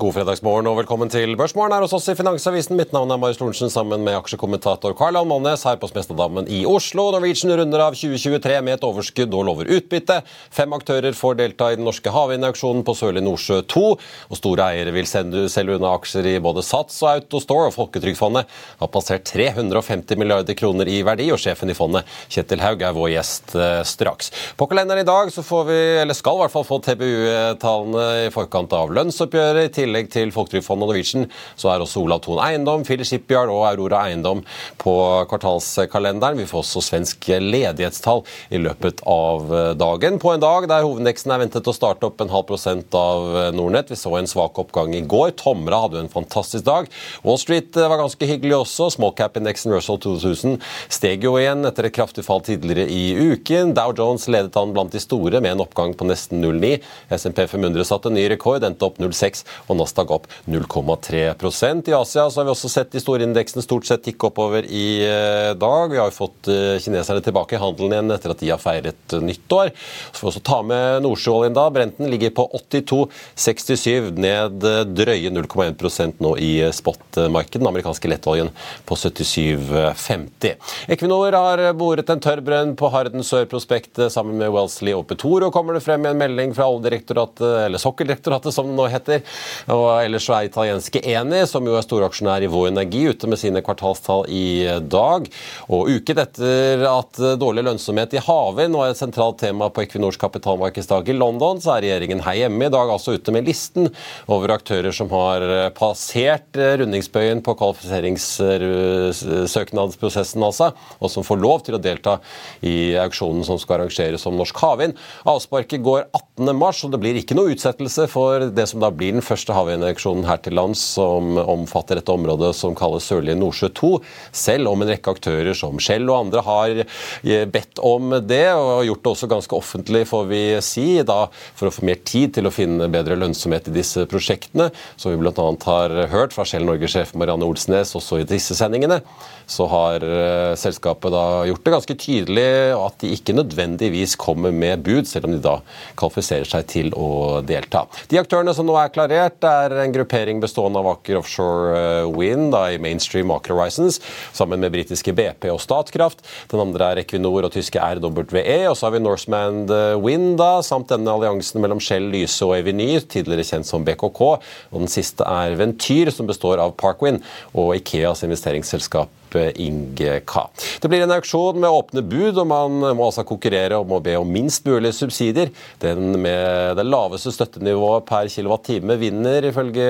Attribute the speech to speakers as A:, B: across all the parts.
A: God fredagsmorgen og velkommen til Børsmorgen her hos oss i Finansavisen. Mitt navn er Marius Lorentzen sammen med aksjekommentator Johan Molnes her på Smestadammen i Oslo. Norwegian runder av 2023 med et overskudd og lover utbytte. Fem aktører får delta i den norske havvindauksjonen på Sørlige Nordsjø 2. Og store eiere vil sende, selge unna aksjer i både Sats og Autostore. Og Folketrygdfondet har passert 350 milliarder kroner i verdi, og sjefen i fondet, Kjetil Haug, er vår gjest eh, straks. På kalenderen i dag så får vi, eller skal i hvert fall få TBU-tallene i forkant av lønnsoppgjøret. i tillegg til Folketrygdfondet og Norwegian, så er også Olav Thon Eiendom, Phil Shipyard og Aurora Eiendom på kvartalskalenderen. Vi får også svensk ledighetstall i løpet av dagen. På en dag der hovedindeksen er ventet å starte opp en halv prosent av Nordnett. Vi så en svak oppgang i går. Tomra hadde jo en fantastisk dag. Wall Street var ganske hyggelig også. Smallcap-indeksen Russell 2000 steg jo igjen etter et kraftig fall tidligere i uken. Dow Jones ledet an blant de store med en oppgang på nesten 0,9. SMP 500 satte ny rekord, endte opp 0,6 og Nasdaq opp 0,3% I Asia så har vi også sett de store indeksene stort sett tikke oppover i eh, dag. Vi har jo fått eh, kineserne tilbake i handelen igjen etter at de har feiret eh, nyttår. Så får vi også ta med nordsjøoljen da. Brenten ligger på 82,67, ned drøye 0,1% nå i spotmarkedet. Den amerikanske lettoljen på 77,50. Equinor har boret en tørr brønn på Harden Sør-prospektet sammen med Wellesley og Petoro, kommer det frem i en melding fra Oljedirektoratet, eller Sokkeldirektoratet som det nå heter. Og ellers så er italienske Eni, som jo er storaksjonær i Vår Energi, ute med sine kvartalstall i dag. Og uken etter at dårlig lønnsomhet i havvind var et sentralt tema på Equinors kapitalmarkedsdag i London, så er regjeringen her hjemme i dag altså ute med listen over aktører som har passert rundingsbøyen på kvalifiseringssøknadsprosessen, altså, og som får lov til å delta i auksjonen som skal arrangeres som Norsk Havvind. Avsparket går 18. mars, og det blir ikke noe utsettelse for det som da blir den første havvindauksjonen her til lands som omfatter et område som kalles Sørlige Nordsjø 2, selv om en rekke aktører som Shell og andre har bedt om det, og gjort det også ganske offentlig, får vi si, da for å få mer tid til å finne bedre lønnsomhet i disse prosjektene, som vi bl.a. har hørt fra Shell Norge-sjef Marianne Olsnes også i disse sendingene så har uh, selskapet da gjort det ganske tydelig at de ikke nødvendigvis kommer med bud, selv om de da kvalifiserer seg til å delta. De aktørene som nå er klarert, er en gruppering bestående av Aker Offshore uh, Wind da, i Mainstream Aker Horizons, sammen med britiske BP og Statkraft. Den andre er Equinor og tyske RWE. Og så har vi Norseman Wind, da, samt denne alliansen mellom Shell, Lyse og Evenyr, tidligere kjent som BKK. Og den siste er Ventyr, som består av Parkwind og Ikeas investeringsselskap Ingka. Det blir en auksjon med åpne bud, og man må altså konkurrere om å be om minst mulig subsidier. Den med det laveste støttenivået per kWt vinner, ifølge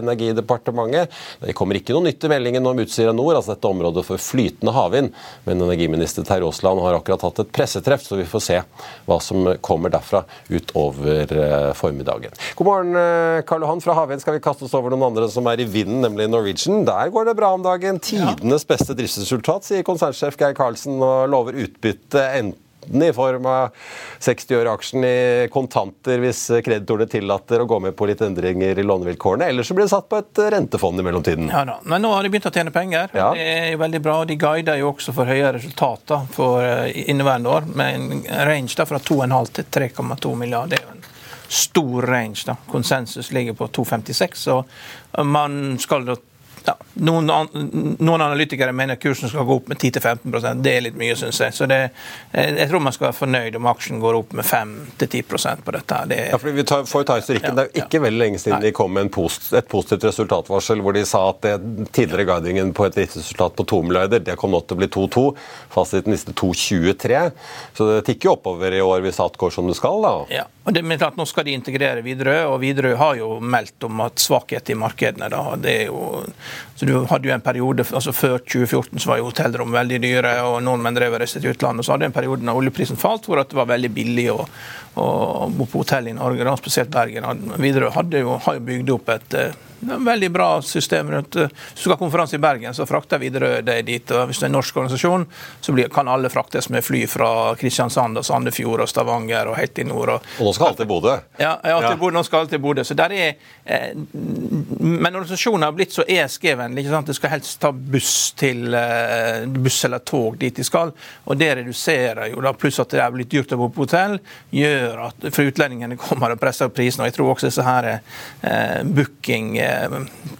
A: Energidepartementet. Det kommer ikke noe nytt i meldingen om Utsira Nord, altså dette området for flytende havvind. Men energiminister Terje Aasland har akkurat hatt et pressetreff, så vi får se hva som kommer derfra utover eh, formiddagen. God morgen, eh, Karl Johan. Fra havvind skal vi kaste oss over noen andre som er i vinden, nemlig Norwegian. Der går det bra om dagen. Tidenes beste driftsresultat, sier konsernsjef Geir Karlsen, og lover utbytte enten i form av 60 øre aksjen i kontanter hvis kreditorene tillater å gå med på litt endringer i lånevilkårene. Eller så blir det satt på et rentefond i mellomtiden.
B: Ja da, men Nå har de begynt å tjene penger. Ja. Det er jo veldig bra. De guider jo også for høye resultater for eh, inneværende år, med en range da fra 2,5 til 3,2 milliarder. Det er jo en stor range. da. Konsensus ligger på 2,56. og Man skal da Ja, noen, noen, analytikere mener kursen skal gå opp med 10-15% Det er litt mye, syns jeg. Så det, jeg tror man skal være fornøyd om aksjen går opp med 5-10 på dette. Det,
A: ja, fordi vi tar, får ta historikken. Ja, det er ikke ja. veldig lenge siden Nei. de kom med post, et positivt resultatvarsel hvor de sa at det tidligere guidingen på et resultat på 2 milliarder, det kom nå til å bli 2-2. Fasiten viste 2,23. Så det tikker jo oppover i år hvis alt går som det skal. da.
B: Ja, og det, men klart Nå skal de integrere Widerøe, og Widerøe har jo meldt om at svakhet i markedene. da, det er jo så Du hadde jo en periode, altså Før 2014 så var jo hotellrom veldig dyre, og nordmenn drev og reiste til utlandet. og Så hadde en periode da oljeprisen falt, hvor det var veldig billig å, å bo på hotell i Norge, da, spesielt Bergen. Widerøe har jo bygd opp et eh, veldig bra system rundt eh, Hvis du skal ha konferanse i Bergen, så frakter Widerøe deg dit. og Hvis det er en norsk organisasjon, så kan alle fraktes med fly fra Kristiansand og Sandefjord og Stavanger og helt i nord. Og,
A: og nå skal alt til Bodø?
B: Ja, ja, til Bodø, nå skal alt til Bodø. Så der er, eh, men organisasjonen har blitt så ESG-vennlig. Det skal helst ta buss, til, eh, buss eller tog dit de skal. og Det reduserer jo da, pluss at det er blitt dyrt å bo på hotell, gjør at for utlendingene kommer og presser opp prisen. og Jeg tror også disse her eh, booking eh,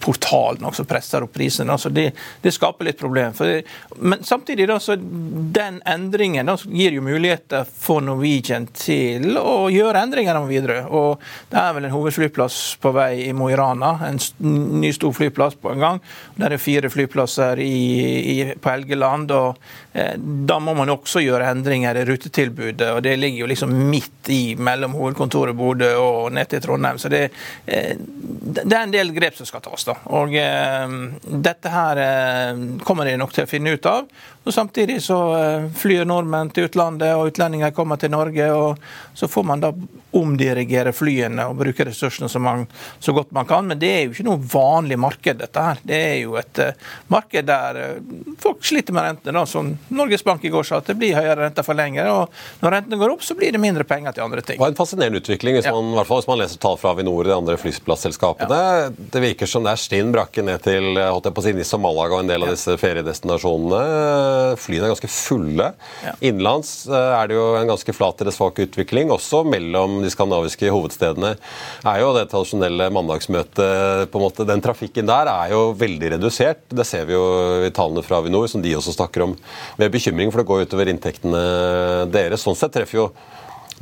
B: portalen også presser opp prisene. Altså det, det, skaper litt problem. For, men samtidig da, så den endringen da, gir jo muligheter for Norwegian til å gjøre endringer om videre. Og Det er vel en hovedflyplass på vei i Mo i Rana, en ny stor flyplass på en gang. Der er fire flyplasser i, i, på Helgeland. og eh, Da må man også gjøre endringer i rutetilbudet. og Det ligger jo liksom midt i mellom hovedkontoret Bodø og ned til Trondheim. så det, eh, det er en del grep som skal tas. da. Og eh, Dette her eh, kommer de nok til å finne ut av. Og Samtidig så eh, flyr nordmenn til utlandet, og utlendinger kommer til Norge. og Så får man da omdirigere flyene og bruke ressursene så, man, så, godt man kan. Men det er jo ikke noe vanlig marked, dette her. Det er jo et uh, marked der uh, folk sliter med rentene. da, Som Norges Bank i går sa, at det blir høyere renter for lenger. Og når rentene går opp, så blir det mindre penger til andre ting.
A: Det var en fascinerende utvikling, hvis, ja. man, hvert fall hvis man leser tall fra Avinor og de andre flyplasselskapene. Ja. Det virker som det er stinn brakke ned til holdt jeg på å si, Nis og Malaga og en del av disse feriedestinasjonene flyene er ganske fulle. Ja. Innenlands eh, er det jo en ganske flat eller svak utvikling. Også mellom de skandinaviske hovedstedene er jo det tradisjonelle mandagsmøtet på en måte, Den trafikken der er jo veldig redusert. Det ser vi jo i tallene fra Avinor, som de også snakker om med bekymring, for det går utover inntektene deres. Sånn sett treffer jo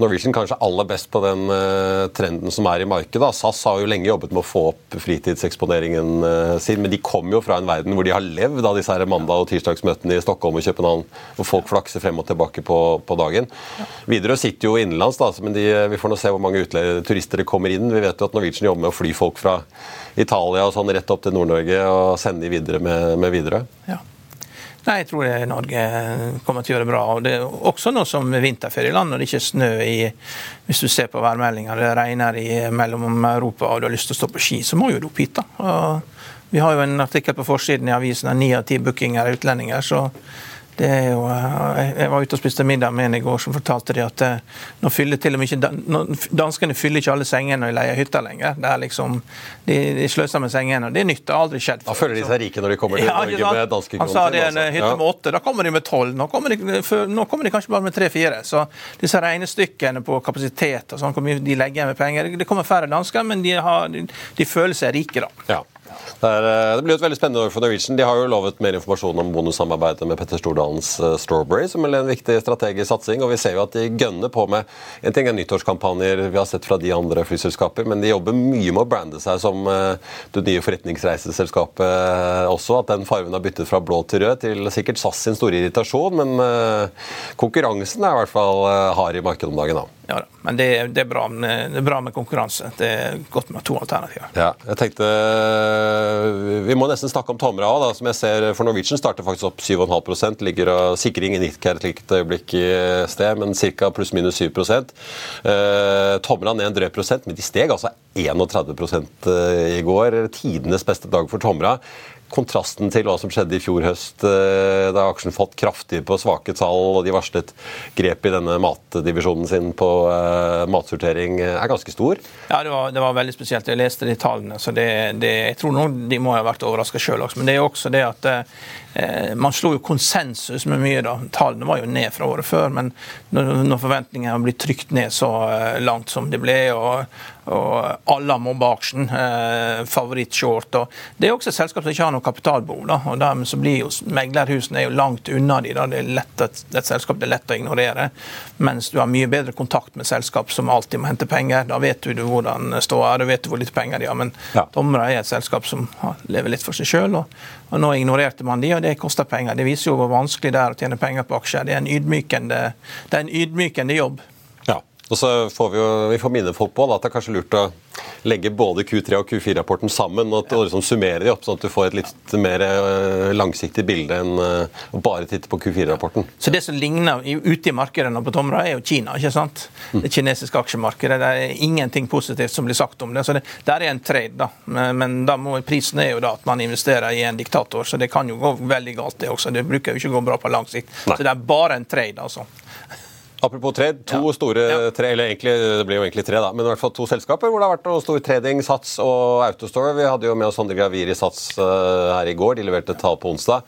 A: Norwegian kanskje aller best på den uh, trenden som er i markedet. SAS har jo lenge jobbet med å få opp fritidseksponeringen uh, sin, men de kommer jo fra en verden hvor de har levd av disse her mandag- og tirsdagsmøtene i Stockholm og København, hvor folk flakser frem og tilbake på, på dagen. Ja. Widerøe sitter jo innenlands, da, men de, vi får nå se hvor mange turister det kommer inn. Vi vet jo at Norwegian jobber med å fly folk fra Italia og sånn rett opp til Nord-Norge og sende de videre med, med Widerøe.
B: Ja. Nei, Jeg tror Norge kommer til å gjøre det bra. og Det er også noe som vinterferie i land når det ikke er snø i Hvis du ser på værmeldinga, det regner i mellom Europa og du har lyst til å stå på ski, så må jo du opp hit. da. Og vi har jo en artikkel på forsiden i avisen av ni av ti bookinger er utlendinger. så det er jo, eh, jeg var ute og spiste middag med en i går som fortalte de at eh, nå fyller til og med ikke, danskene fyller ikke alle sengene når de leier hytta lenger. Det er liksom, De, de sløser med sengene. og Det har aldri skjedd.
A: Da føler de seg rike når de kommer til ja, Norge med danske kroner?
B: Han sa det er en altså. hytte med åtte, da kommer de med tolv. Nå, nå, kommer de kanskje bare med tre-fire. Så disse regnestykkene på kapasitet og sånn, hvor mye de legger igjen med penger Det kommer færre dansker, men de, har, de, de føler seg rike, da.
A: Ja. Det, er, eh, det, blir et veldig spennende år for Norwegian. De har jo lovet mer informasjon om bonussamarbeidet med Petter Stordalens uh, Strawberry, som er en viktig strategisk satsing. og Vi ser jo at de gønner på med en ting er nyttårskampanjer vi har sett fra de andre flyselskaper, men de jobber mye med å brande seg som uh, det nye forretningsreiseselskapet også. At den fargen har byttet fra blå til rød, til sikkert SAS sin store irritasjon. Men konkurransen er i hvert fall hard i markedet om dagen. da.
B: Ja men det, det, er bra, det, er bra, med konkurranse. Det er godt med to alternativer.
A: Ja, jeg tenkte Vi må nesten snakke om Tomra òg, som jeg ser for Norwegian starter faktisk opp 7,5% Ligger og sikring ingen Nitcare et likt øyeblikk i sted, men ca. pluss-minus 7 eh, Tomra ned en drøy prosent, men de steg altså 31 eh, i går. Tidenes beste dag for Tomra kontrasten til hva som skjedde i fjor høst, eh, da aksjen fått kraftig på svake tall, og de varslet grep i denne matdivisjonen sin på uh, matsortering, er ganske stor?
B: Ja, det var, det var, veldig spesielt. Jeg leste de tallene, så det, det, jeg tror noen de må ha vært overraska sjøl også. Men det er også det at man slo jo konsensus med mye. da. Tallene var jo ned fra året før, men når, forventningene har blitt trykt ned så uh, langt som de ble, og og alle må på aksjen. favorittshort Favoritt-short. Det er også et selskap som ikke har noe kapitalbehov. Da, og dermed så blir jo Meglerhusene er jo langt unna de, da. Det er lett et, et selskap det er lett å ignorere. Mens du har mye bedre kontakt med selskap som alltid må hente penger. Da vet du hvordan det står, da vet du hvor lite penger de har. Men ja. Tomra er et selskap som lever litt for seg sjøl. Og, og, nå ignorerte man de, og det koster penger. Det viser jo hvor vanskelig det er å tjene penger på aksjer. Det er en ydmykende, det er en ydmykende jobb.
A: Og så får vi jo vi får minne folk på da, at det er kanskje lurt å legge både Q3 og Q4-rapporten sammen og, og liksom summere de opp, sånn at du får et litt mer uh, langsiktig bilde enn uh, å bare titte på Q4-rapporten.
B: Så Det som ligner ute i markedene på Tomra, er jo Kina. ikke sant? Mm. Det kinesiske aksjemarkedet. Det er ingenting positivt som blir sagt om det. så det, Der er en trade, da. Men, men da må, prisen er jo da at man investerer i en diktator, så det kan jo gå veldig galt, det også. Det bruker jo ikke å gå bra på lang sikt. Så det er bare en trade, altså.
A: Apropos trade, to ja. store ja. tre, eller egentlig, det blir jo egentlig tre, da, men i hvert fall to selskaper hvor det har vært noe stor trading, Sats og Autostore. Vi hadde jo med oss Sondre Gravir i Sats uh, her i går. De leverte tall på onsdag.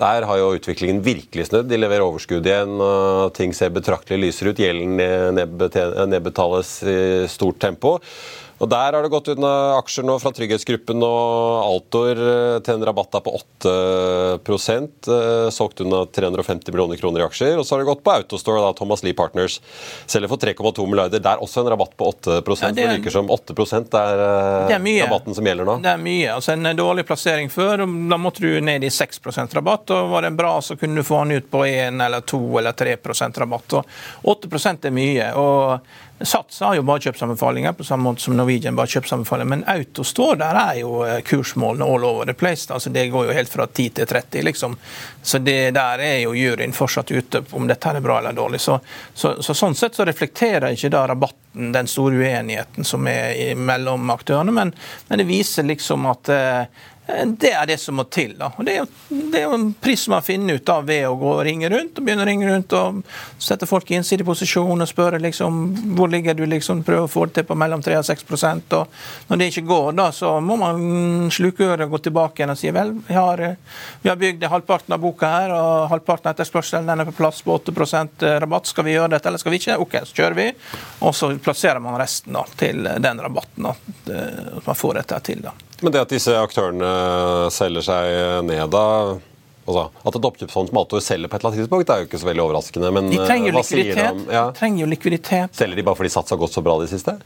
A: Der har jo utviklingen virkelig snudd. De leverer overskudd igjen, og ting ser betraktelig lysere ut. Gjelden nedbetales i stort tempo. Og Der har det gått unna aksjer nå fra Trygghetsgruppen og Altor eh, til en rabatt på 8 eh, Solgt unna 350 millioner kroner i aksjer. Og så har det gått på Autostore, da Thomas Lee Partners selger for 3,2 milliarder. Der også en rabatt på 8 ja, det, er, det virker som 8 er, eh, det er mye. rabatten som gjelder nå.
B: Det er mye. altså En dårlig plassering før, da måtte du ned i 6% rabatt. og Var den bra, så kunne du få den ut på 1 eller 2 eller 3% rabatt. og 8% er mye. og Sats har jo bare kjøpsanbefalinger, på samme måte som Norwegian bare kjøpsanbefalinger. Men Autostore der er jo eh, kursmålene all over the place. altså Det går jo helt fra 10 til 30, liksom. Så det der er jo juryen fortsatt ute på om dette er bra eller dårlig. Så, så, så Sånn sett så reflekterer ikke da rabatten den store uenigheten som er mellom aktørene, men, men det viser liksom at eh, det er det som må til. da. Og Det er, jo en pris man finner ut av ved å gå og ringe rundt og begynne å ringe rundt og sette folk i ensidig posisjon og spørre liksom, hvor ligger du, liksom, prøve å få det til på mellom 3 og 6% og Når det ikke går, da, så må man sluke øret og gå tilbake igjen og si vel, vi har, vi har bygd halvparten av boka her, og halvparten av etterspørselen er på plass på 8% rabatt. Skal vi gjøre dette, eller skal vi ikke? OK, så kjører vi. Og så plasserer man resten da, til den rabatten. At man får dette til. da.
A: Men det at disse aktørene selger seg ned, da altså, At et oppkjøpsfond som Altor selger på et eller annet tidspunkt, er jo ikke så veldig overraskende. Men
B: de trenger jo eh, likviditet. De, ja. de trenger likviditet.
A: Selger de bare fordi Sats har gått så bra de siste?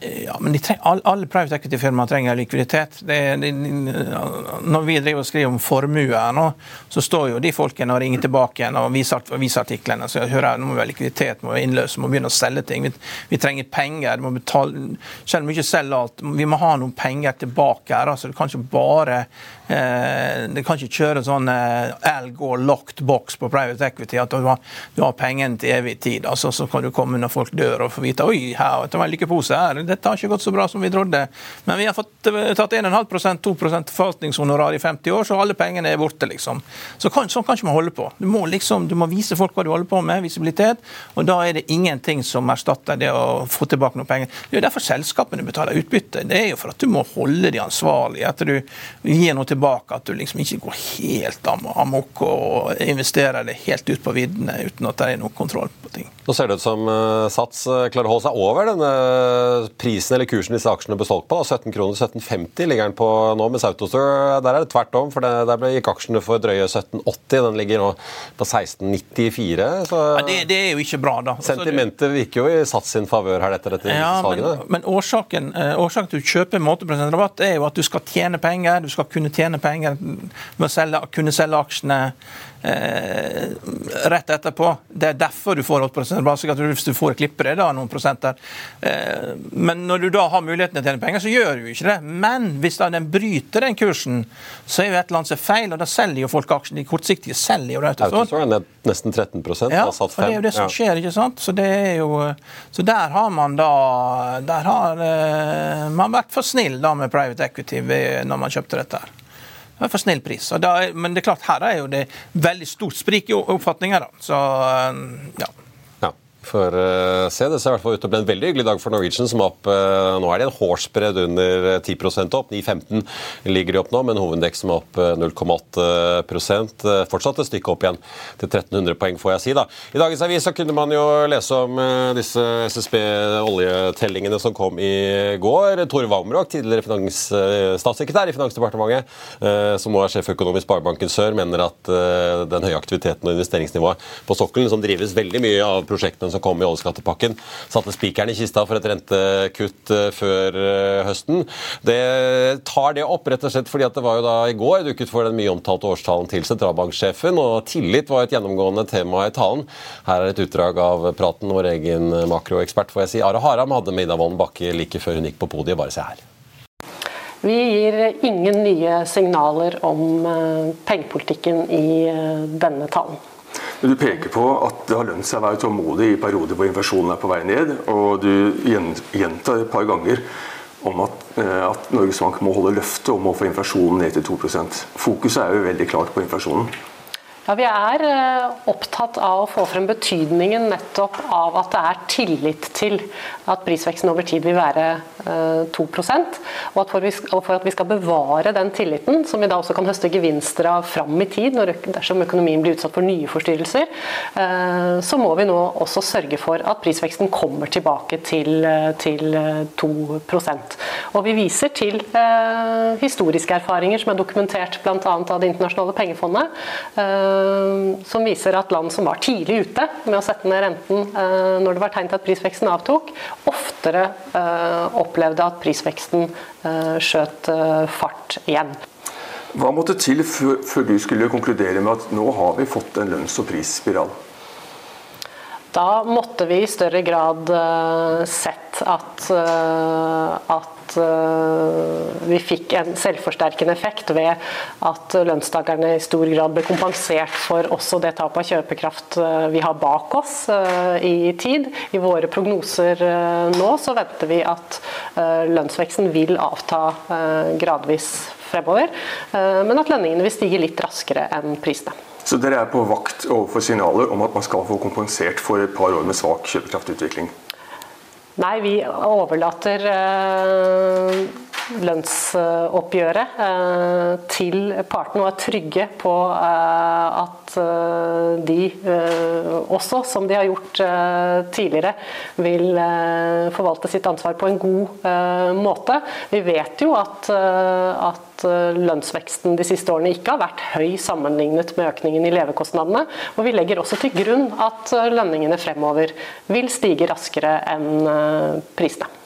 B: Ja, men treng, alle, alle private equity-firmaer trenger likviditet. Det, de, når vi driver og skriver om formue her nå, så står jo de folkene og ringer tilbake igjen og viser, viser artiklene. Så jeg hører nå må vi ha likviditet, må vi innløse, må begynne å selge ting. Vi, vi trenger penger. må betale, selv om vi ikke selger alt, vi må ha noen penger tilbake her. altså Det kan ikke bare det kan ikke kjøre sånn elg og locked box på private equity, at du har, du har pengene til evig tid. altså Så kan du komme når folk dør og få vite oi, her, det var en lykkepose her dette har ikke gått så bra som vi trodde. Men vi har fått, eh, tatt 1,5% 2% forvaltningshonorar i 50 år, så alle pengene er borte, liksom. Så kan, sånn kan ikke man holde på. Du må, liksom, du må vise folk hva du holder på med, visibilitet, og da er det ingenting som erstatter det å få tilbake noen penger. Det er jo derfor selskapene betaler utbytte. Det er jo for at du må holde de ansvarlige, at du gir noe tilbake, at du liksom ikke går helt amok og investerer det helt ut på viddene uten at det er noe kontroll på ting.
A: Nå ser det ut som uh, Sats uh, klarer å holde seg over denne prisen eller kursen disse aksjene ble solgt på. Da. 17 kroner 17,50 ligger den på nå, mens Autostore der er det tvert om. for Der gikk aksjene for drøye 17,80. Den ligger nå på 16,94.
B: Så ja, det, det, er jo ikke bra, da.
A: Altså, Sentimentet virker jo i Sats sin favør her etter dette ja,
B: salgene. Men, men årsaken, eh, årsaken, til å kjøpe med 8 rabatt er jo at du skal tjene penger. Du skal kunne tjene penger med å selge, kunne selge aksjene eh, rett etterpå. Det er derfor du får 8 rabatt. Hvis du får klippe det da, noen prosenter. Eh, men når du da har muligheten til å tjene penger, så gjør du ikke det. Men hvis da den bryter den kursen, så er jo et eller annet som feil, og da selger jo folk aksjene. De kortsiktige selger jo det.
A: Autostore er ned nesten 13
B: ja, har satt 5. Og det er jo det som skjer, ikke sant. Så, det er jo, så der har man da Der har eh, man vært for snill da med private equity når man kjøpte dette. her. For snill pris. Da, men det er klart, her er jo det veldig stort sprik i oppfatninger. Så, uh, ja.
A: Får uh, se. Det ser i hvert fall ut til å bli en veldig hyggelig dag for Norwegian, som opp uh, Nå er det en hårsbredd under 10% opp. 9,15 ligger de opp nå, men hovedindeksen er opp 0,8 Fortsatt et stykke opp igjen til 1300 poeng, får jeg si. da. I dagens avis så kunne man jo lese om disse SSB-oljetellingene som kom i går. Tore Wamrock, tidligere finans, statssekretær i Finansdepartementet, som nå er sjeføkonom i Sparebanken Sør, mener at den høye aktiviteten og investeringsnivået på sokkelen, som drives veldig mye av prosjektene som kom i oljeskattepakken, satte spikeren i kista for et rentekutt eh, før eh, høsten. Det tar det opp rett og slett fordi at det var jo da i går dukket for den mye omtalte årstalen til sentralbanksjefen, og tillit var et gjennomgående tema i talen. Her er et utdrag av praten vår egen makroekspert, får jeg si. Are Haram hadde med Ida Wolden Bakke like før hun gikk på podiet. Bare se her.
C: Vi gir ingen nye signaler om eh, pengepolitikken i denne talen.
D: Du peker på at det har lønt seg å være tålmodig i perioder hvor inflasjonen er på vei ned, og du gjentar et par ganger om at, eh, at Norges Bank må holde løftet om å få inflasjonen ned til 2% Fokuset er jo veldig klart på inflasjonen.
C: Ja, Vi er eh, opptatt av å få frem betydningen nettopp av at det er tillit til at prisveksten over tid vil være 2 eh, og at for, at vi skal bevare den tilliten, som vi da også kan høste gevinster av fram i tid dersom økonomien blir utsatt for nye forstyrrelser, eh, så må vi nå også sørge for at prisveksten kommer tilbake til, til 2% Og Vi viser til historiske erfaringer som er dokumentert bl.a. av Det internasjonale pengefondet som viser at land som var tidlig ute med å sette ned renten eh, når det var tegn til at prisveksten avtok, oftere eh, opplevde at prisveksten skjøt fart igjen.
D: Hva måtte til før du skulle konkludere med at nå har vi fått en lønns- og prisspiral?
C: Da måtte vi i større grad sett at, at at eh, vi fikk en selvforsterkende effekt ved at lønnstakerne i stor grad ble kompensert for også det tapet av kjøpekraft eh, vi har bak oss eh, i tid. I våre prognoser nå så venter vi at lønnsveksten vil avta gradvis fremover, men at lønningene vil stige litt raskere enn prisene.
D: Så dere er på vakt overfor signaler om at man skal få kompensert for et par år med svak kjøpekraftutvikling?
C: Nei, vi overlater eh, lønnsoppgjøret eh, til partene og er trygge på eh, at de også, som de har gjort tidligere, vil forvalte sitt ansvar på en god måte. Vi vet jo at, at lønnsveksten de siste årene ikke har vært høy sammenlignet med økningen i levekostnadene. Og vi legger også til grunn at lønningene fremover vil stige raskere enn prisene.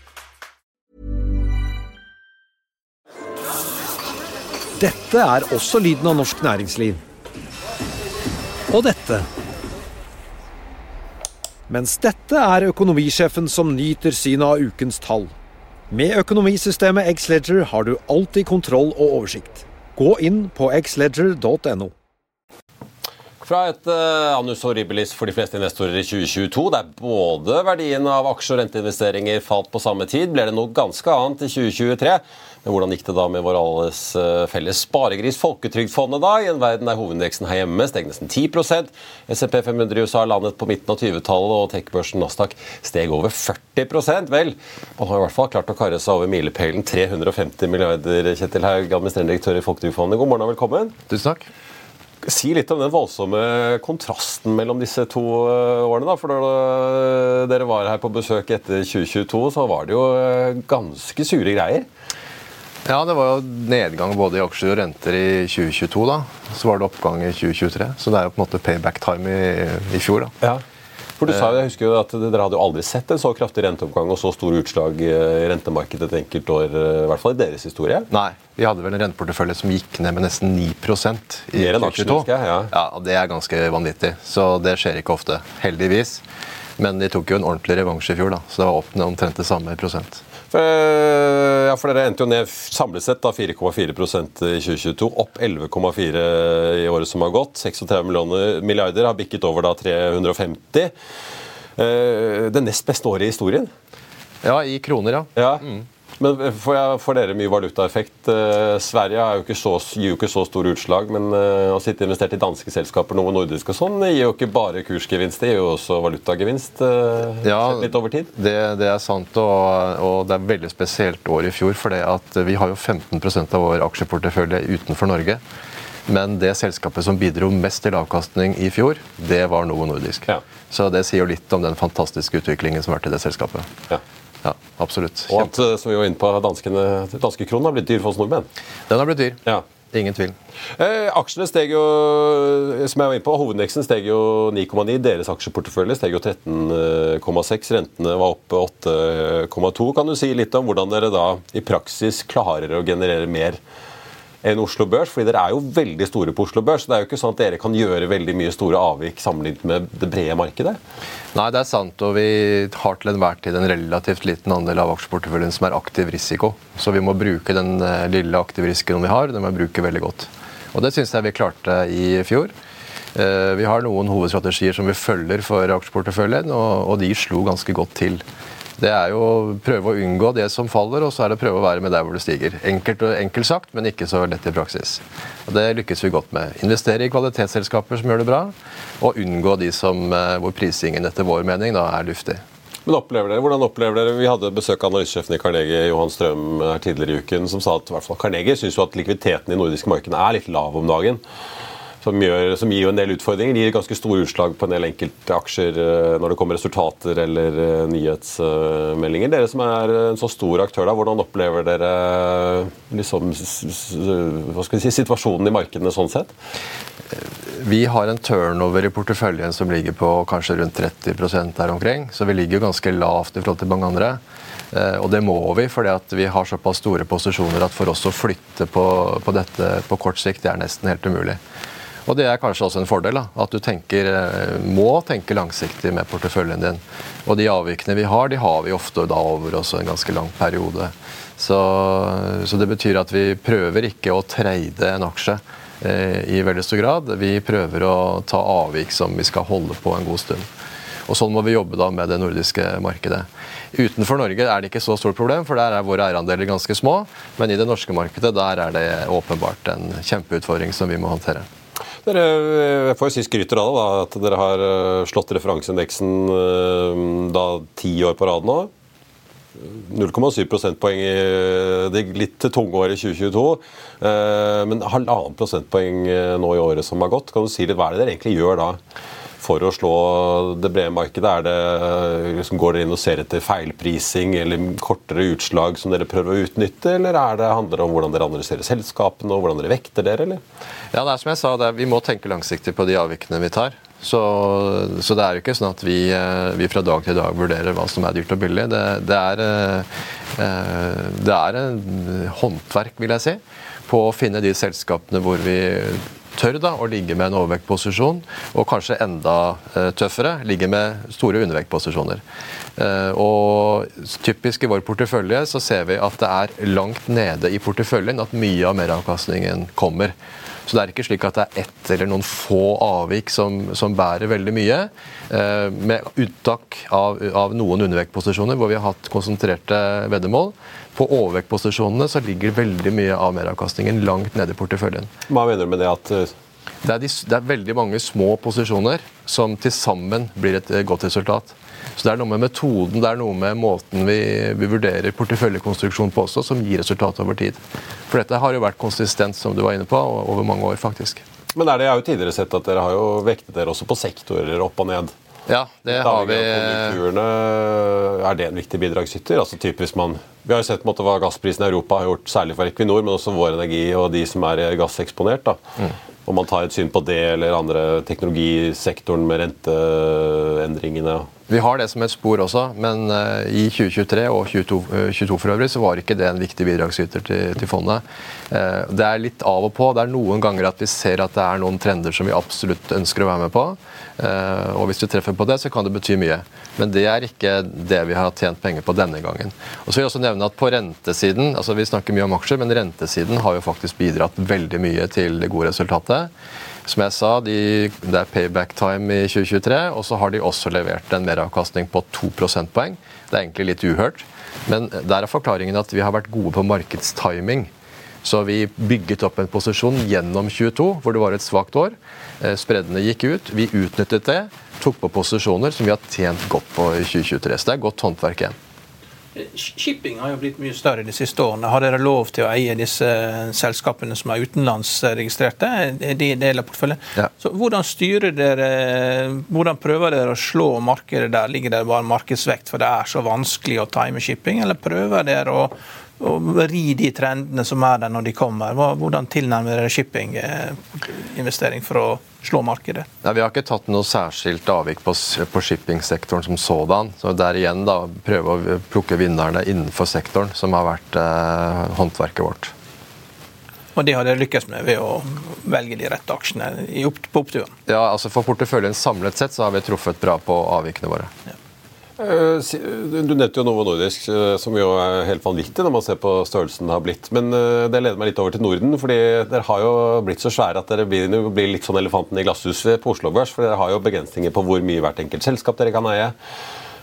E: Dette er også lyden av norsk næringsliv. Og dette. Mens dette er økonomisjefen som nyter synet av ukens tall. Med økonomisystemet Xledger har du alltid kontroll og oversikt. Gå inn på xledger.no.
A: Fra et uh, annus horribilis for de fleste investorer i 2022, der både verdien av aksje- og renteinvesteringer falt på samme tid, ble det noe ganske annet i 2023. Men hvordan gikk det da med vår alles uh, felles sparegris Folketrygdfondet, da, i en verden der hovedindeksen her hjemme steg nesten 10% SMP 500 i USA landet på midten av 20-tallet, og tech-børsen Nasdaq steg over 40% Vel, man har i hvert fall klart å karre seg over milepælen 350 milliarder, Kjetil Haug, administrerende direktør i Folketrygdfondet. God morgen og velkommen.
F: Tusen takk.
A: Si litt om den voldsomme kontrasten mellom disse to eh, årene. da, for Da dere var her på besøk etter 2022, så var det jo eh, ganske sure greier.
F: Ja, det var jo nedgang både i aksjer og renter i 2022. da. Så var det oppgang i 2023. Så det er jo på en måte payback time i, i fjor. da.
A: Ja. For du sa, jo, jeg husker jo at Dere hadde jo aldri sett en så kraftig renteoppgang og så store utslag i rentemarkedet et enkelt år, i hvert fall i deres historie?
F: Nei. Vi hadde vel en renteportefølje som gikk ned med nesten 9 i
A: Mer enn aksjene,
F: 2022.
A: husker jeg, ja.
F: ja, Det er ganske vanvittig. Så det skjer ikke ofte. Heldigvis. Men de tok jo en ordentlig revansj i fjor, da. så det var opp omtrent det samme i prosent.
A: For, eh, ja, for Dere endte jo ned samlet sett 4,4% i 2022, opp 11,4 i året som har gått. 36 millioner, milliarder har bikket over da 350. Eh, Det nest beste året i historien.
F: Ja, i kroner, ja.
A: Ja. Men får, jeg, får dere mye valutaeffekt? Eh, Sverige er jo ikke så, gir jo ikke så store utslag, men eh, å sitte investert i danske selskaper, noe Nordisk og sånn, gir jo ikke bare kursgevinst, det gir jo også valutagevinst eh,
F: Ja,
A: litt over tid.
F: Det, det er sant, og, og det er et veldig spesielt år i fjor. For vi har jo 15% av vår aksjeportefølje utenfor Norge. Men det selskapet som bidro mest til avkastning i fjor, det var Novo Nordisk.
A: Ja.
F: Så det sier jo litt om den fantastiske utviklingen som har vært i det selskapet.
A: Ja.
F: Ja, absolutt.
A: Og at, eh, som vi var inne på, danskene, danskekronen har blitt dyr for oss nordmenn.
F: Den har blitt dyr.
A: Ja.
F: Ingen tvil.
A: Eh, aksjene steg jo, som jeg var inne på, hovedindeksen steg jo 9,9. Deres aksjeportefølje steg jo 13,6. Rentene var oppe 8,2. Kan du si litt om hvordan dere da i praksis klarer å generere mer enn Oslo Børs? Fordi dere er jo veldig store på Oslo Børs. så Det er jo ikke sånn at dere kan gjøre veldig mye store avvik sammenlignet med det brede markedet.
F: Nei, det er sant, og vi har til enhver tid en relativt liten andel av aksjeporteføljen som er aktiv risiko. Så vi må bruke den eh, lille aktive risikoen vi har, den må vi bruke veldig godt. Og det syns jeg vi klarte i fjor. Eh, Vi har noen hovedstrategier som vi følger for aksjeporteføljen, og de slo ganske godt til. Det er jo å prøve å unngå det som faller, og så er det å prøve å være med der hvor det stiger. Enkelt, og enkelt sagt, men ikke så lett i praksis. Og Det lykkes vi godt med. Investere i kvalitetsselskaper som gjør det bra, og unngå de som, eh, hvor prisingen etter vår mening da er luftig.
A: Men opplever dere, hvordan opplever dere, Vi hadde besøk av analysesjefen i Carnegie Johan Strøm her tidligere i uken, som sa at i hvert fall Carnegie syns at likviditeten i nordiske markedene er litt lav om dagen. Som, gjør, som gir jo en del utfordringer. Gir ganske store utslag på en del enkelte aksjer eh, når det kommer resultater eller eh, nyhetsmeldinger. Dere som er en så stor aktør, da, hvordan opplever dere liksom, hva skal si, situasjonen i markedene sånn sett?
F: Vi har en turnover i porteføljen som ligger på kanskje rundt 30 der omkring. Så vi ligger jo ganske lavt i forhold til mange andre. Eh, Og det må vi, fordi vi har såpass store posisjoner at for oss å flytte på, på dette på kort sikt, det er nesten helt umulig. Og det er kanskje også en fordel, da, at du tenker, eh, må tenke langsiktig med porteføljen din. Og de avvikene vi har, de har vi ofte da over også en ganske lang periode. Så, så det betyr at vi prøver ikke å treide en aksje eh, i veldig stor grad. Vi prøver å ta avvik som vi skal holde på en god stund. Og Sånn må vi jobbe da med det nordiske markedet. Utenfor Norge er det ikke så stort problem, for der er våre eierandeler ganske små. Men i det norske markedet der er det åpenbart en kjempeutfordring som vi må håndtere.
A: Dere jeg får jo si skryter av det, at dere har eh, slått referanseindeksen eh, da ti år på rad nå. 0,7 prosentpoeng i det litt tunge året 2022. eh, Men halvannen prosentpoeng eh, nå i året som har gått. Kan du si litt hva er det dere egentlig gjør da? For å slå det brede markedet, er det, liksom, går dere inn og ser etter feilprising eller kortere utslag som dere prøver å utnytte, eller er det, handler det om hvordan dere analyserer selskapene og hvordan dere vekter dere, eller?
F: Ja, det er som jeg sa, er, Vi må tenke langsiktig på de avvikene vi tar. Så, så det er jo ikke sånn at vi, eh, vi fra dag til dag vurderer hva som er dyrt og billig. Det, det, er, eh, eh, det er en håndverk, vil jeg si, på å finne de selskapene hvor vi tør da å ligge med en overvektposisjon, og kanskje enda eh, tøffere ligge med store undervektposisjoner. Eh, og typisk i vår portefølje så ser vi at det er langt nede i porteføljen at mye av meravkastningen kommer. Så det er ikke slik at det er ett eller noen få avvik som, som bærer veldig mye. Eh, med uttak av, av noen undervektposisjoner hvor vi har hatt konsentrerte veddemål. På overvektposisjonene så ligger veldig mye av meravkastningen langt nede i porteføljen.
A: Hva mener du med det at eh,
F: Det er, de, det er veldig mange små posisjoner som til sammen blir et eh, godt resultat. Så Det er noe med metoden, det er noe med måten vi, vi vurderer porteføljekonstruksjon på også, som gir resultat over tid. For dette har jo vært konsistent, som du var inne på, over mange år, faktisk.
A: Men er det, jeg har jo tidligere sett at dere har jo vektet dere også på sektorer opp og ned.
F: Ja, det har vi
A: Er det en viktig bidragsyter? Altså typisk man, Vi har jo sett måte hva gassprisen i Europa har gjort, særlig for Equinor, men også Vår Energi og de som er gasseksponert. da.
F: Mm.
A: Om man tar et syn på det eller andre teknologisektoren med renteendringene?
F: Vi har det som et spor også, men uh, i 2023 og 2022 uh, for øvrig så var ikke det en viktig bidragsyter til, til fondet. Uh, det er litt av og på. Det er noen ganger at vi ser at det er noen trender som vi absolutt ønsker å være med på. Og hvis du treffer på det, så kan det bety mye. Men det er ikke det vi har tjent penger på denne gangen. Og så vil jeg også nevne at på rentesiden, altså Vi snakker mye om aksjer, men rentesiden har jo faktisk bidratt veldig mye til det gode resultatet. Som jeg sa, de, det er payback time i 2023, og så har de også levert en meravkastning på 2 prosentpoeng. Det er egentlig litt uhørt, men der er forklaringen at vi har vært gode på markedstiming. Så vi bygget opp en posisjon gjennom 22, hvor det var et svakt år. Eh, spreddene gikk ut. Vi utnyttet det, tok på posisjoner som vi har tjent godt på i 2023. Så det er godt håndverk igjen.
B: Shipping har jo blitt mye større de siste årene. Har dere lov til å eie disse selskapene som er utenlandsregistrerte? Er de del av porteføljen? Ja. Så hvordan styrer dere Hvordan prøver dere å slå markedet der? Ligger det bare markedsvekt for det er så vanskelig å time shipping, eller prøver dere å ri de trendene som er der når de kommer. Hvordan tilnærmer dere shippinginvestering for å slå markedet?
F: Nei, vi har ikke tatt noe særskilt avvik på, på shippingsektoren som sådan. Så der igjen da, prøve å plukke vinnerne innenfor sektoren, som har vært eh, håndverket vårt.
B: Og det har dere lykkes med ved å velge de rette aksjene på oppturen?
F: Ja, altså For porteføljen samlet sett så har vi truffet bra på avvikene våre. Ja.
A: Eh, du nevnte jo Novo Nordisk, eh, som jo er helt vanvittig når man ser på størrelsen det har blitt. Men eh, det leder meg litt over til Norden. fordi Dere har jo blitt så svære at dere blir, litt sånn elefanten i glasshuset på Oslo Børs. For dere har jo begrensninger på hvor mye hvert enkelt selskap dere kan eie.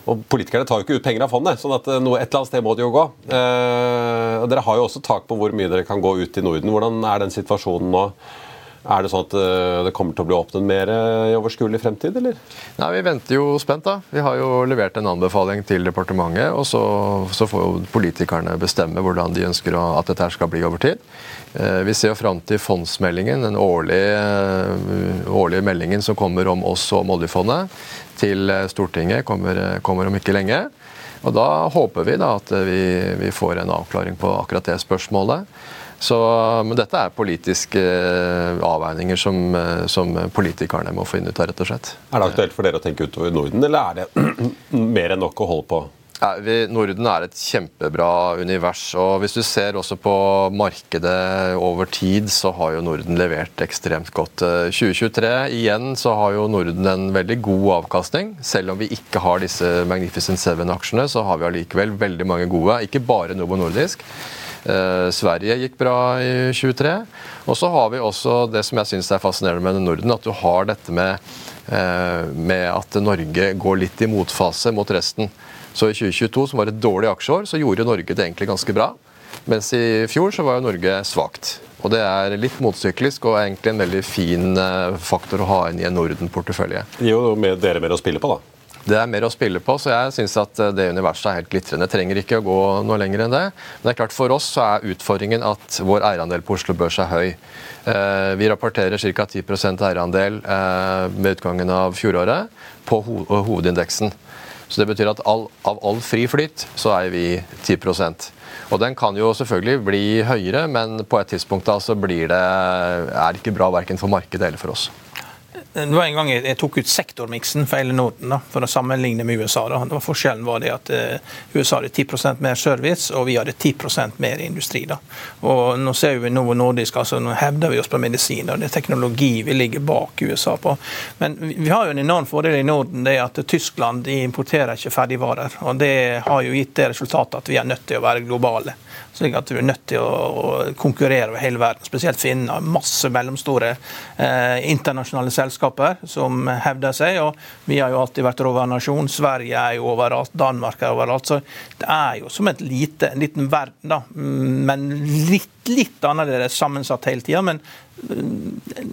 A: Og Politikerne tar jo ikke ut penger av fondet, sånn at noe, et eller annet sted må det jo gå. Eh, og Dere har jo også tak på hvor mye dere kan gå ut i Norden. Hvordan er den situasjonen nå? Er det sånn at eh, det kommer til å bli åpnet mer i overskuelig fremtid, eller?
F: Nei, Vi venter jo spent, da. Vi har jo levert en anbefaling til departementet. Og så, så får jo politikerne bestemme hvordan de ønsker at dette skal bli over tid. Eh, vi ser jo fram til fondsmeldingen, den årlige, eh, årlige, meldingen som kommer om oss og om oljefondet, til Stortinget. Kommer, kommer om ikke lenge. Og Da håper vi da at vi, vi får en avklaring på akkurat det spørsmålet. Så, men dette er politiske eh, avveininger som, eh, som, politikerne må få inn ut av, rett og slett.
A: Er det aktuelt for dere å tenke utover Norden, eller er det mer enn nok å holde på?
F: Ja, vi, Norden er et kjempebra univers. og Hvis du ser også på markedet over tid, så har jo Norden levert ekstremt godt. 2023 eh, igjen så har jo Norden en veldig god avkastning. Selv om vi ikke har disse Magnificent Seven-aksjene, så har vi allikevel veldig mange gode. Ikke bare Novo Nordisk. Eh, Sverige gikk bra i 23. Og så har vi også det som jeg syns er fascinerende med Norden, at du har dette med, eh, med at Norge går litt i motfase mot resten. Så i 2022, som var et dårlig aksjeår, så gjorde Norge det egentlig ganske bra. Mens i fjor så var jo Norge svakt. Og det er litt motsyklisk og egentlig en veldig fin eh, faktor å ha inn i en Norden-portefølje.
A: Det gir jo dere mer å spille på, da.
F: Det er mer å spille på, så jeg syns at eh, det universet er helt glitrende. Trenger ikke å gå noe lenger enn det. Men det er klart for oss så er utfordringen at vår eierandel på Oslo Børs er høy. Eh, vi rapporterer ca. 10% eierandel ved med utgangen av fjoråret på hovedindeksen. Så det betyr at all, av all fri flyt så eier vi 10% og Den kan jo selvfølgelig bli høyere, men på et tidspunkt da så blir det, er det ikke bra verken for markedet eller for oss.
B: Det var en gang jeg, tok ut sektormiksen for hele Norden da, for å sammenligne med USA. Da. Var Forskjellen var det at eh, USA hadde 10% mer service, og vi hadde 10% mer industri. Da. Og Nå ser vi Novo Nordisk, altså nå hevder vi oss på medisin. og Det er teknologi vi ligger bak USA på. Men vi, vi har jo en enorm fordel i Norden. det er at Tyskland de importerer ikke ferdigvarer. og Det har jo gitt det resultatet at vi er nødt til å være globale slik at du er nødt til å, konkurrere over hele verden. Spesielt finne Masse mellomstore eh, internasjonale selskaper som hevder seg. og Vi har jo alltid vært råvarnasjon. Sverige er jo overalt. Danmark er overalt. Så det er jo som et lite, en liten verden, da. Men litt, litt annerledes sammensatt hele tida. Men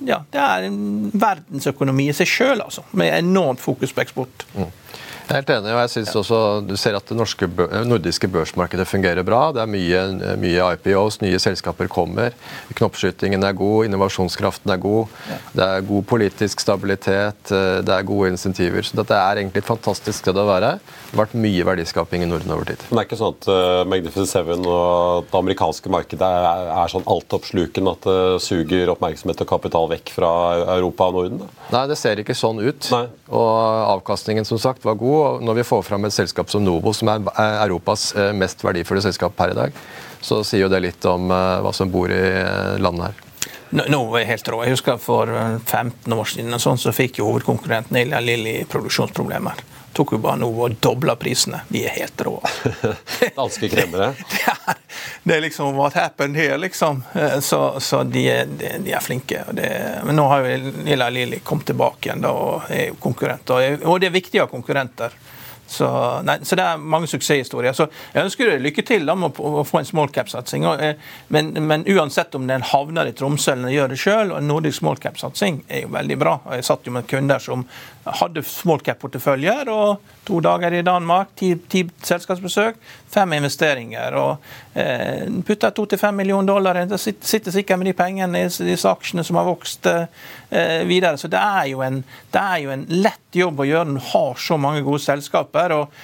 B: ja, det er en verdensøkonomi i seg sjøl, altså. Med enormt fokus på eksport. Mm.
F: Jeg er helt enig, og jeg synes også du ser at det norske, nordiske børsmarkedet fungerer bra. Det er mye, mye, IPOs, nye selskaper kommer. Knoppskytingen er god, innovasjonskraften er god. Det er god politisk stabilitet, det er gode insentiver. Så dette er egentlig et fantastisk sted å være. Det har vært mye verdiskaping i Norden over tid.
A: Men det er ikke sånn at uh, Magnificent Seven og det amerikanske markedet er, er sånn altoppslukende at det suger oppmerksomhet og kapital vekk fra Europa og Norden? Da?
F: Nei, det ser ikke sånn ut. Nei. Og avkastningen som sagt var god og når vi får fram et selskap som Novo, som er Europas eh, mest verdifulle selskap per i dag, så sier jo det litt om eh, hva som bor i eh, landet her.
B: Novo er helt rå. Jeg husker For 15 år siden sånn, så fikk jo hovedkonkurrenten Elia Lilly produksjonsproblemer tok jo bare noe og dobla prisene. De er helt rå.
A: Danske kremmere?
B: det, det er liksom what happened here, liksom. Så, så de, de, de, er, flinke. Det, men nå har jo Lilla Lilly kommet tilbake igjen da, og er jo konkurrenter. Og det er viktig å ha konkurrenter. Så, nei, så, det er mange suksesshistorier. Så jeg ønsker deg lykke til da, med å, få en small cap-satsing. Eh, men, men, uansett om den havner i Tromsø eller gjør det sjøl, en nordisk small cap-satsing er jo veldig bra. Jeg satt jo med kunder som hadde small cap-porteføljer. og To dager i Danmark, ti, ti selskapsbesøk, fem investeringer. og eh, Putter to til fem millioner dollar inn. Sitter sikkert med de pengene i disse aksjene som har vokst eh, videre. Så det er, jo en, det er jo en lett jobb å gjøre når du har så mange gode selskaper. og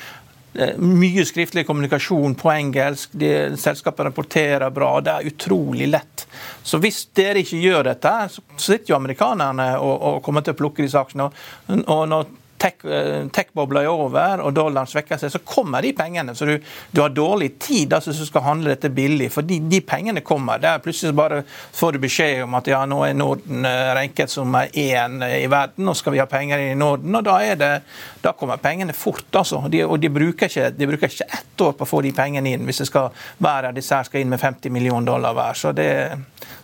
B: eh, mye skriftlig kommunikasjon på engelsk, de, selskapet rapporterer bra. Det er utrolig lett. Så hvis dere ikke gjør dette, så sitter jo amerikanerne og, og kommer til å plukke disse aksjene. Og, og når Eh, tech-bobla er over og dollaren svekker seg, så kommer de pengene. Så du, du har dårlig tid altså, hvis du skal handle dette billig, for de, de pengene kommer. Der plutselig bare får du beskjed om at ja, nå er Norden eh, renket som én i verden, og skal vi ha penger i Norden. og da, det, da kommer pengene fort. altså. De, og de bruker, ikke, de bruker ikke ett år på å få de pengene inn, hvis det skal være disse her skal inn med 50 millioner dollar hver. Så det,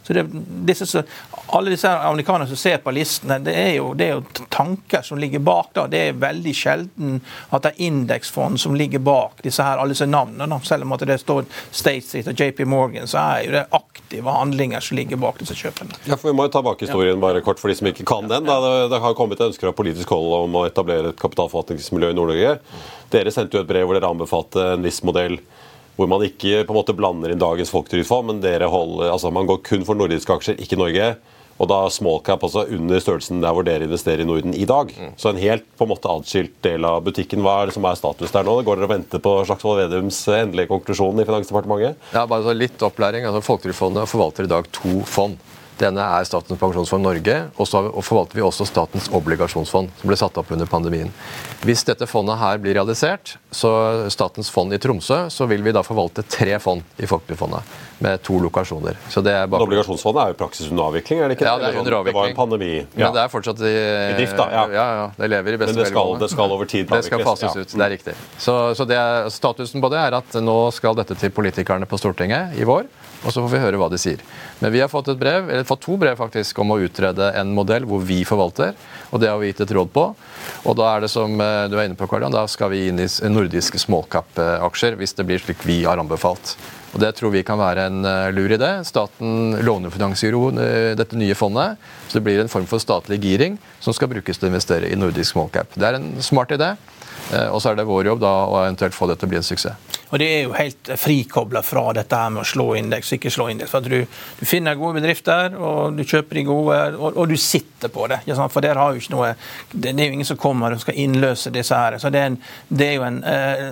B: så det, disse, alle disse amerikanerne som ser på listene, det er, jo, det er jo tanker som ligger bak. da, det er veldig sjelden at det er indeksfond som ligger bak disse her, alle disse navnene. Selv om at det står State Street og JP Morgan, så er jo det aktive handlinger som ligger bak disse kjøpene.
A: Ja, for Vi må jo ta bakhistorien bare kort for de som ikke kan den. Det, det har kommet ønsker av politisk hold om å etablere et kapitalforvaltningsmiljø i Nord-Norge. Dere sendte jo et brev hvor dere anbefalte en viss modell hvor man ikke på en måte blander inn dagens folketrygdfond, men dere holder, altså man går kun for nordiske aksjer, ikke Norge. Og da small cap også under størrelsen der hvor dere investerer i Norden i dag. Mm. Så en helt på en måte atskilt del av butikken. Hva er det som er status der nå? Går dere og venter på Slagsvold Vedums endelige konklusjon i Finansdepartementet?
F: Ja, bare så litt opplæring. Altså, Folketrygdfondet forvalter i dag to fond. Det ene er Statens pensjonsfond Norge, og så forvalter vi også Statens obligasjonsfond, som ble satt opp under pandemien. Hvis dette fondet her blir realisert, så Statens fond i Tromsø, så vil vi da forvalte tre fond i Folketrygdfondet, med to lokasjoner. Så det er
A: bare... Obligasjonsfondet er jo praksis under avvikling? er det ikke?
F: Ja, det er under avvikling.
A: Det var en pandemi.
F: Ja. Men det er fortsatt i,
A: I drift, da. Ja.
F: ja, ja det lever i beste
A: Men det skal, det skal, over tid
F: Det skal fases ut, det er riktig. Så, så er, statusen på det er at nå skal dette til politikerne på Stortinget i vår og så får vi høre hva de sier. Men vi har fått, et brev, eller fått to brev faktisk om å utrede en modell hvor vi forvalter, og det har vi gitt et råd på. Og da er det som eh, du er inne på, Karlian, da skal vi inn i nordiske smallcap-aksjer hvis det blir slik vi har anbefalt. Og Det tror vi kan være en eh, lur idé. Staten lånefinansierer eh, dette nye fondet, så det blir en form for statlig giring som skal brukes til å investere i nordisk smallcap. Det er en smart idé. Eh, og så er det vår jobb da å eventuelt få det til å bli en suksess.
B: Og Det er jo helt frikobla fra dette her med å slå indeks ikke slå indeks. for du, du, finner gode bedrifter, og du kjøper de gode, og, og du sitter på det. For der har jo ikke noe, det, det, er jo ingen som kommer og skal innløse disse her. Så Det er, en, det er jo en eh,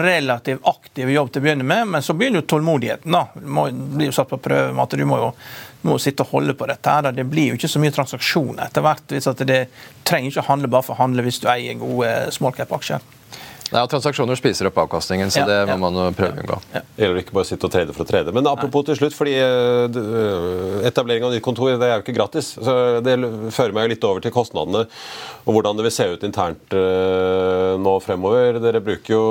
B: relativt aktiv jobb til å begynne med, men så begynner jo tålmodigheten. da. Du må, blir jo satt på prøve med at du må jo må sitte og holde på dette. her. Det blir jo ikke så mye transaksjoner etter hvert. hvis at Det trenger ikke å handle bare for å handle hvis du eier gode smallcap-aksjer.
F: Nei, Transaksjoner spiser opp avkastningen, så ja, det må ja. man prøve å unngå.
A: Ja. Gjelder ikke bare sitte og trede for å trede. Men apropos til slutt, fordi eh, etablering av nytt kontor det er jo ikke gratis. så Det fører meg litt over til kostnadene og hvordan det vil se ut internt eh, nå fremover. Dere bruker jo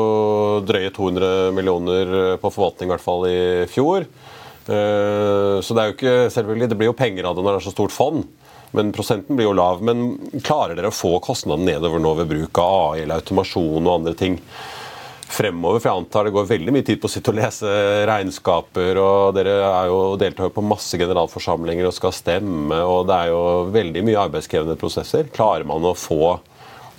A: drøye 200 millioner på forvaltning, i hvert fall i fjor. Eh, så det er jo ikke selvfølgelig, det blir jo penger av det når det er så stort fond. Men prosenten blir jo lav. Men klarer dere å få kostnaden nedover nå ved bruk av AI eller automasjon og andre ting? fremover, for jeg antar det går veldig mye tid på å sitte og lese regnskaper, og dere er jo deltar på masse generalforsamlinger og skal stemme, og det er jo veldig mye arbeidskrevende prosesser. Klarer man å få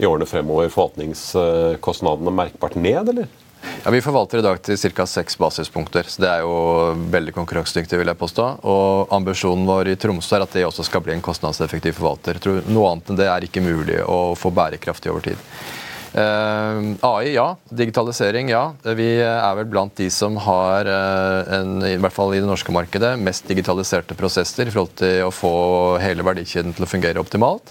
A: i årene fremover forvaltningskostnadene merkbart ned, eller?
F: Ja, Vi forvalter i dag til ca. seks basispunkter. så Det er jo veldig konkurransedyktig. vil jeg påstå. Og Ambisjonen vår i Tromsø er at det også skal bli en kostnadseffektiv forvalter. Jeg tror Noe annet enn det er ikke mulig å få bærekraftig over tid. Uh, AI, ja. Digitalisering, ja. Vi er vel blant de som har, uh, en, i hvert fall i det norske markedet, mest digitaliserte prosesser i forhold til å få hele verdikjeden til å fungere optimalt.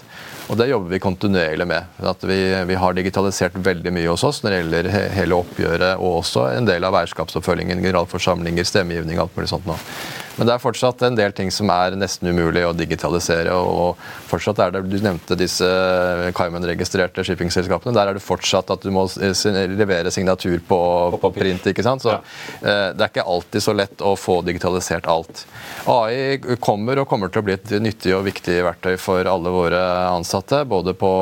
F: Og Det jobber vi kontinuerlig med. At vi, vi, har digitalisert veldig mye hos oss når det gjelder hele oppgjøret og også en del av eierskapsoppfølgingen, generalforsamlinger, stemmegivning, og alt mulig sånt nå. Men det er fortsatt en del ting som er nesten umulig å digitalisere. og fortsatt er det, Du nevnte disse Cayman-registrerte shippingselskapene. Der er det fortsatt at du må levere signatur på, på print. ikke sant? Så ja. Det er ikke alltid så lett å få digitalisert alt. AI kommer og kommer til å bli et nyttig og viktig verktøy for alle våre ansatte. Både på,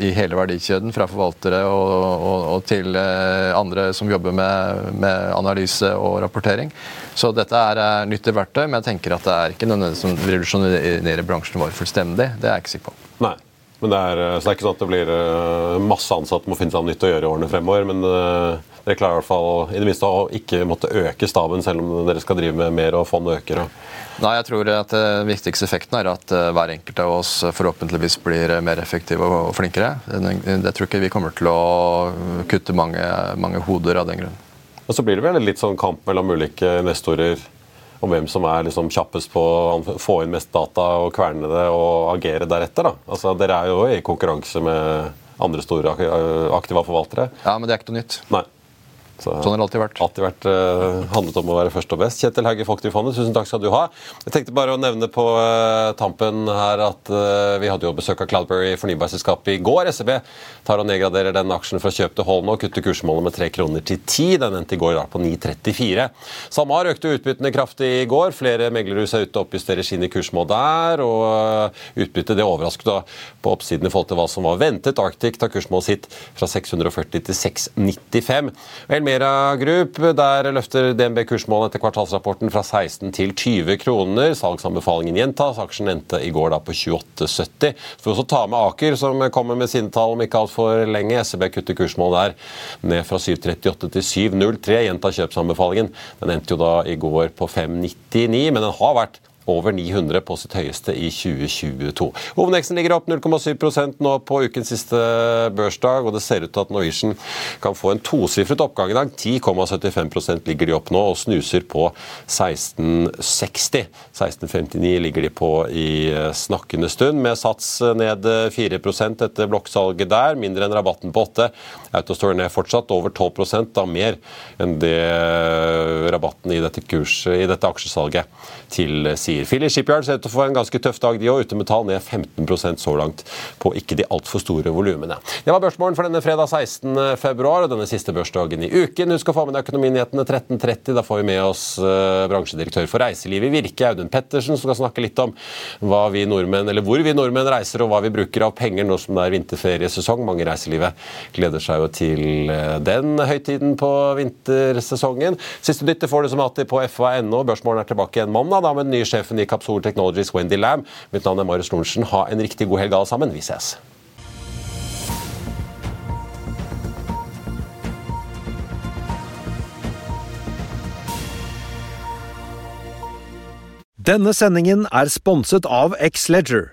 F: i hele verdikjeden, fra forvaltere og, og, og til eh, andre som jobber med, med analyse og rapportering. Så dette er nyttig verktøy, men jeg tenker at det er ikke noe som revolusjonerer bransjen vår fullstendig. Det er jeg ikke sikker på.
A: Nei. Men det er, så det er ikke sånn at det blir uh, masse ansatte må finne seg nytt å gjøre i årene fremover. Men uh, dere klarer i hvert fall i det minste å ikke måtte øke staben, selv om dere skal drive med mer og fondet øker. Og.
F: Nei, jeg tror at Den viktigste effekten er at hver enkelt av oss forhåpentligvis blir mer effektive og flinkere. Jeg tror ikke vi kommer til å kutte mange, mange hoder av den grunn.
A: Og så blir det vel litt sånn kamp mellom ulike investorer om hvem som er liksom kjappest på å få inn mest data og kverne det og agere deretter. da. Altså, Dere er jo i konkurranse med andre store aktiva forvaltere.
F: Ja, men det er ikke noe nytt.
A: Nei.
F: Så, sånn har det alltid vært.
A: Alltid vært uh, handlet om å være først og best. Kjetil Hauge Folketrygdfondet, tusen takk skal du ha. Jeg tenkte bare å nevne på uh, tampen her at uh, vi hadde jo besøk av Cloudberry fornybarselskapet i går. SEB tar og nedgraderer den aksjen fra kjøp til hold nå, kutter kursmålet med 3 kroner til 10. Den endte i går da på 9,34. SalMar økte utbyttene kraftig i går. Flere meglerhus er ute og oppjusterer sine kursmål der. og Utbyttet det overrasket da på oppsiden i forhold til hva som var ventet. Arctic tar kursmålet sitt fra 640 til 695. Elmer Mera Group. Der løfter DNB kursmålet etter kvartalsrapporten fra 16 til 20 kroner. Salgsanbefalingen gjentas. Aksjen endte i går da på 28,70. Så får også ta med Aker, som kommer med sine tall om ikke altfor lenge. SEB kutter kursmålet der ned fra 7,38 til 7,03. Gjenta kjøpsanbefalingen. Den endte jo da i går på 5,99, men den har vært over 900 på sitt høyeste i 2022. Hovedneksen ligger opp 0,7% nå på ukens siste børsdag, og det ser ut til at Norwegian kan få en tosifret oppgang i dag. 10,75% ligger de opp nå og snuser på 1660. 1659 ligger de på i snakkende stund, med sats ned 4% etter blokksalget der, mindre enn rabatten på 8. Autostore ned fortsatt over 12% da mer enn det rabatten i dette, kurset, i dette aksjesalget tilsier. Philly Shipyard ser ut til å få en ganske tøff dag, de òg. Ute med tall ned 15% så langt på ikke de altfor store volumene. Det var børsmålen for denne fredag 16. februar og denne siste børsdagen i uken. Husk å få med deg Økonominyhetene 13.30. Da får vi med oss uh, bransjedirektør for reiseliv i Virke, Audun Pettersen, som skal snakke litt om hva vi nordmenn, eller hvor vi nordmenn reiser og hva vi bruker av penger nå som det er vinterferiesesong. Mange i reiselivet gleder seg jo til uh, den høytiden på vintersesongen. Siste nytte får du som alltid på fa.no. Børsmålen er tilbake igjen mandag da med den nye sjefen i Capsol Technologies, Wendy Lam. Mitt navn er Marius Lorentzen. Ha en riktig god helg alle sammen. Vi ses.
E: Denne sendingen er sponset av X-Leger.